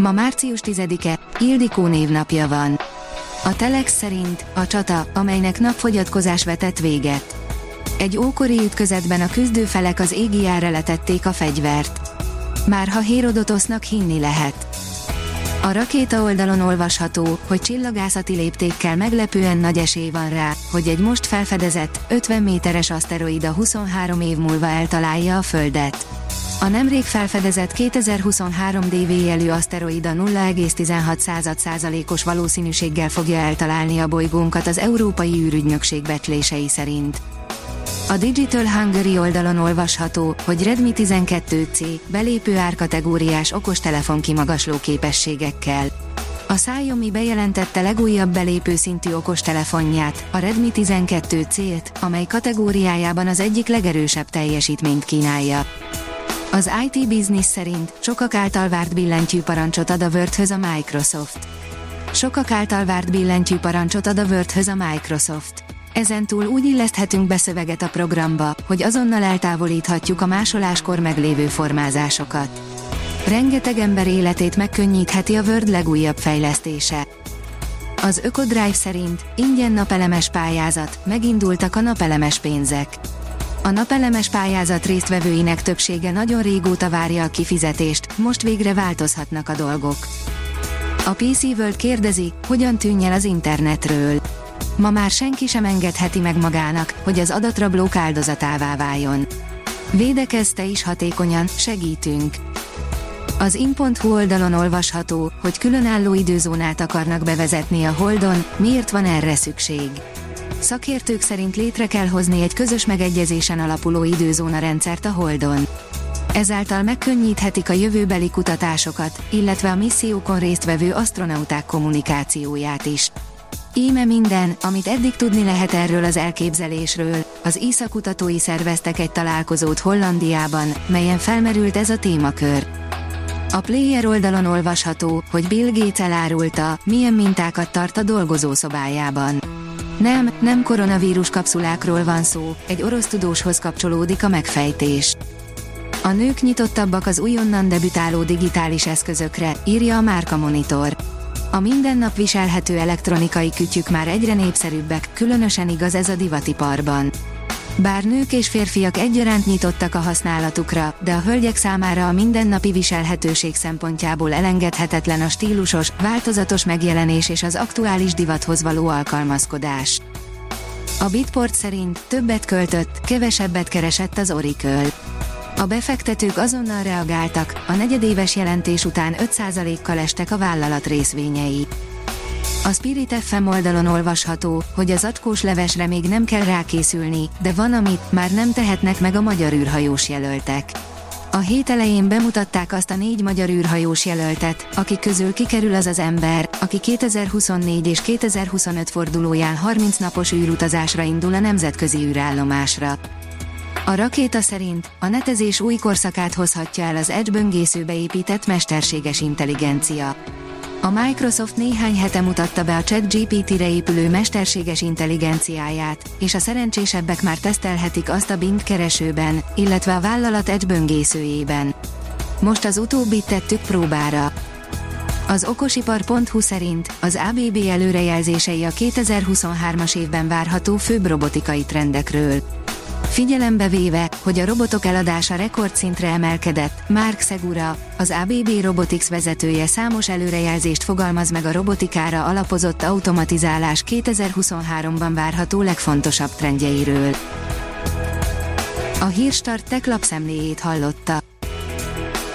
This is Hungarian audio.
Ma március 10-e, Ildikó névnapja van. A Telex szerint a csata, amelynek napfogyatkozás vetett véget. Egy ókori ütközetben a küzdőfelek az égiára letették a fegyvert. Már ha Hérodotosznak hinni lehet. A rakéta oldalon olvasható, hogy csillagászati léptékkel meglepően nagy esély van rá, hogy egy most felfedezett, 50 méteres aszteroida 23 év múlva eltalálja a Földet. A nemrég felfedezett 2023 DV jelű aszteroida 0,16%-os valószínűséggel fogja eltalálni a bolygónkat az Európai űrügynökség becslései szerint. A Digital Hungary oldalon olvasható, hogy Redmi 12C belépő árkategóriás okostelefon kimagasló képességekkel. A Xiaomi bejelentette legújabb belépő szintű okostelefonját, a Redmi 12C-t, amely kategóriájában az egyik legerősebb teljesítményt kínálja. Az IT Business szerint sokak által várt billentyű parancsot ad a word a Microsoft. Sokak által várt billentyű parancsot ad a word a Microsoft. Ezentúl úgy illeszthetünk be szöveget a programba, hogy azonnal eltávolíthatjuk a másoláskor meglévő formázásokat. Rengeteg ember életét megkönnyítheti a Word legújabb fejlesztése. Az Ökodrive szerint ingyen napelemes pályázat, megindultak a napelemes pénzek. A napelemes pályázat résztvevőinek többsége nagyon régóta várja a kifizetést, most végre változhatnak a dolgok. A PC World kérdezi, hogyan tűnj el az internetről. Ma már senki sem engedheti meg magának, hogy az adatrablók áldozatává váljon. Védekezte is hatékonyan, segítünk. Az in.hu oldalon olvasható, hogy különálló időzónát akarnak bevezetni a Holdon, miért van erre szükség. Szakértők szerint létre kell hozni egy közös megegyezésen alapuló időzóna rendszert a Holdon. Ezáltal megkönnyíthetik a jövőbeli kutatásokat, illetve a missziókon résztvevő astronauták kommunikációját is. Íme minden, amit eddig tudni lehet erről az elképzelésről, az ISA kutatói szerveztek egy találkozót Hollandiában, melyen felmerült ez a témakör. A player oldalon olvasható, hogy Bill Gates elárulta, milyen mintákat tart a dolgozószobájában. Nem, nem koronavírus kapszulákról van szó, egy orosz tudóshoz kapcsolódik a megfejtés. A nők nyitottabbak az újonnan debütáló digitális eszközökre, írja a Márka Monitor. A mindennap viselhető elektronikai kütyük már egyre népszerűbbek, különösen igaz ez a divatiparban. Bár nők és férfiak egyaránt nyitottak a használatukra, de a hölgyek számára a mindennapi viselhetőség szempontjából elengedhetetlen a stílusos, változatos megjelenés és az aktuális divathoz való alkalmazkodás. A Bitport szerint többet költött, kevesebbet keresett az Oracle. A befektetők azonnal reagáltak, a negyedéves jelentés után 5%-kal estek a vállalat részvényei. A Spirit FM oldalon olvasható, hogy az acskós levesre még nem kell rákészülni, de van amit már nem tehetnek meg a magyar űrhajós jelöltek. A hét elején bemutatták azt a négy magyar űrhajós jelöltet, akik közül kikerül az az ember, aki 2024 és 2025 fordulóján 30 napos űrutazásra indul a nemzetközi űrállomásra. A rakéta szerint a netezés új korszakát hozhatja el az Edge böngészőbe épített mesterséges intelligencia. A Microsoft néhány hete mutatta be a ChatGPT-re épülő mesterséges intelligenciáját, és a szerencsésebbek már tesztelhetik azt a Bing keresőben, illetve a vállalat Edge böngészőjében. Most az utóbbit tettük próbára. Az okosipar.hu szerint az ABB előrejelzései a 2023-as évben várható főbb robotikai trendekről. Figyelembe véve, hogy a robotok eladása rekordszintre emelkedett, Mark Segura, az ABB Robotics vezetője számos előrejelzést fogalmaz meg a robotikára alapozott automatizálás 2023-ban várható legfontosabb trendjeiről. A Hírstart tech lapszemléjét hallotta.